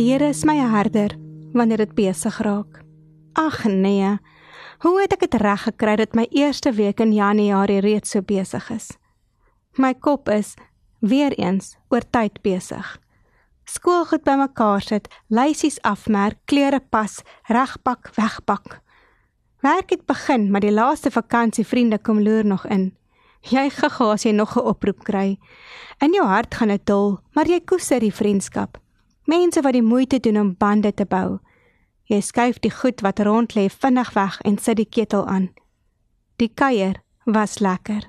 Die Here is my herder wanneer dit besig raak. Ag nee. Hoe het ek dit reg gekry dat my eerste week in Januarie reeds so besig is? My kop is weer eens oor tyd besig. Skoolgoed bymekaar sit, lysies afmerk, klere pas, regpak, wegpak. Werk het begin, maar die laaste vakansievriende kom loer nog in. Jy gegaan as jy nog 'n oproep kry. In jou hart gaan dit dol, maar jy koester die vriendskap. Mense wat die moeite doen om bande te bou. Jy skuif die goed wat rond lê vinnig weg en sit die ketel aan. Die kuier was lekker.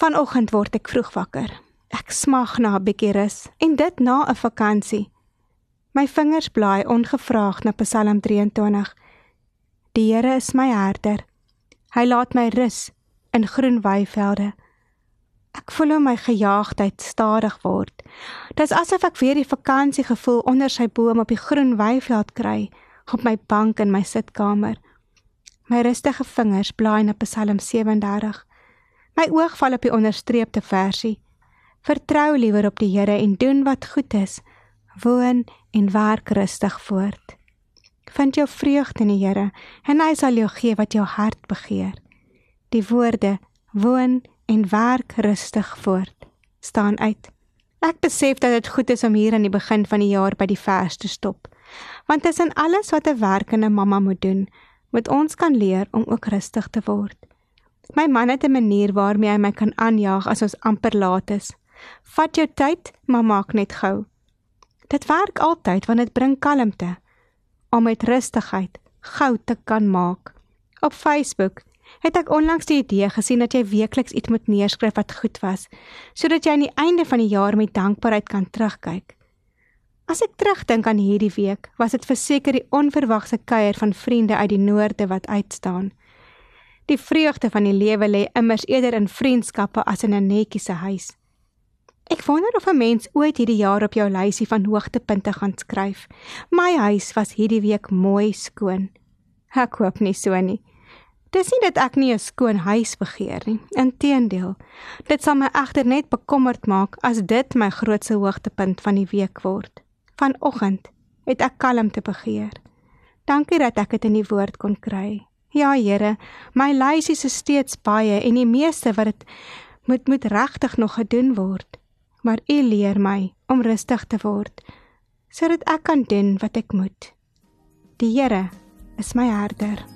Vanoggend word ek vroeg wakker. Ek smag na 'n bietjie rus en dit na 'n vakansie. My vingers blaai ongevraagd na Psalm 23. Die Here is my herder. Hy laat my rus in groen weivelde. Ek voel hoe my gejaagdheid stadig word. Dit is asof ek weer die vakansiegevoel onder sy boom op die groen weiveld kry, op my bank in my sitkamer. My rustige vingers blaai na Psalm 37. My oog val op die onderstreepte versie. Vertrou liewer op die Here en doen wat goed is. Woon en werk rustig voort. Vind jou vreugde in die Here en hy sal jou gee wat jou hart begeer. Die woorde woon en werk rustig voort staan uit. Ek besef dat dit goed is om hier aan die begin van die jaar by die vers te stop. Want tussen alles wat 'n werkende mamma moet doen, moet ons kan leer om ook rustig te word. My man het 'n manier waarmee hy my kan aanjaag as ons amper laat is. Vat jou tyd, maar maak net gou. Dit werk altyd want dit bring kalmte om met rustigheid gou te kan maak. Op Facebook het ek onlangs die idee gesien dat jy weekliks iets moet neerskryf wat goed was, sodat jy aan die einde van die jaar met dankbaarheid kan terugkyk. As ek terugdink aan hierdie week, was dit verseker die onverwagse kuier van vriende uit die noorde wat uitstaan. Die vreugde van die lewe lê immers eerder in vriendskappe as in 'n netjie se huis. Ek wonder of 'n mens ooit hierdie jaar op jou lysie van hoogtepunte gaan skryf. My huis was hierdie week mooi skoon. Ek hoop nie so nie. Dis nie dat ek nie 'n skoon huis begeer nie. Inteendeel, dit sal my egter net bekommerd maak as dit my grootste hoogtepunt van die week word. Vanoggend het ek kalmte begeer. Dankie dat ek dit in die woord kon kry. Ja, Here, my lysie is steeds baie en die meeste wat dit moet moet regtig nog gedoen word. Maar U leer my om rustig te word sodat ek kan doen wat ek moet. Die Here is my herder.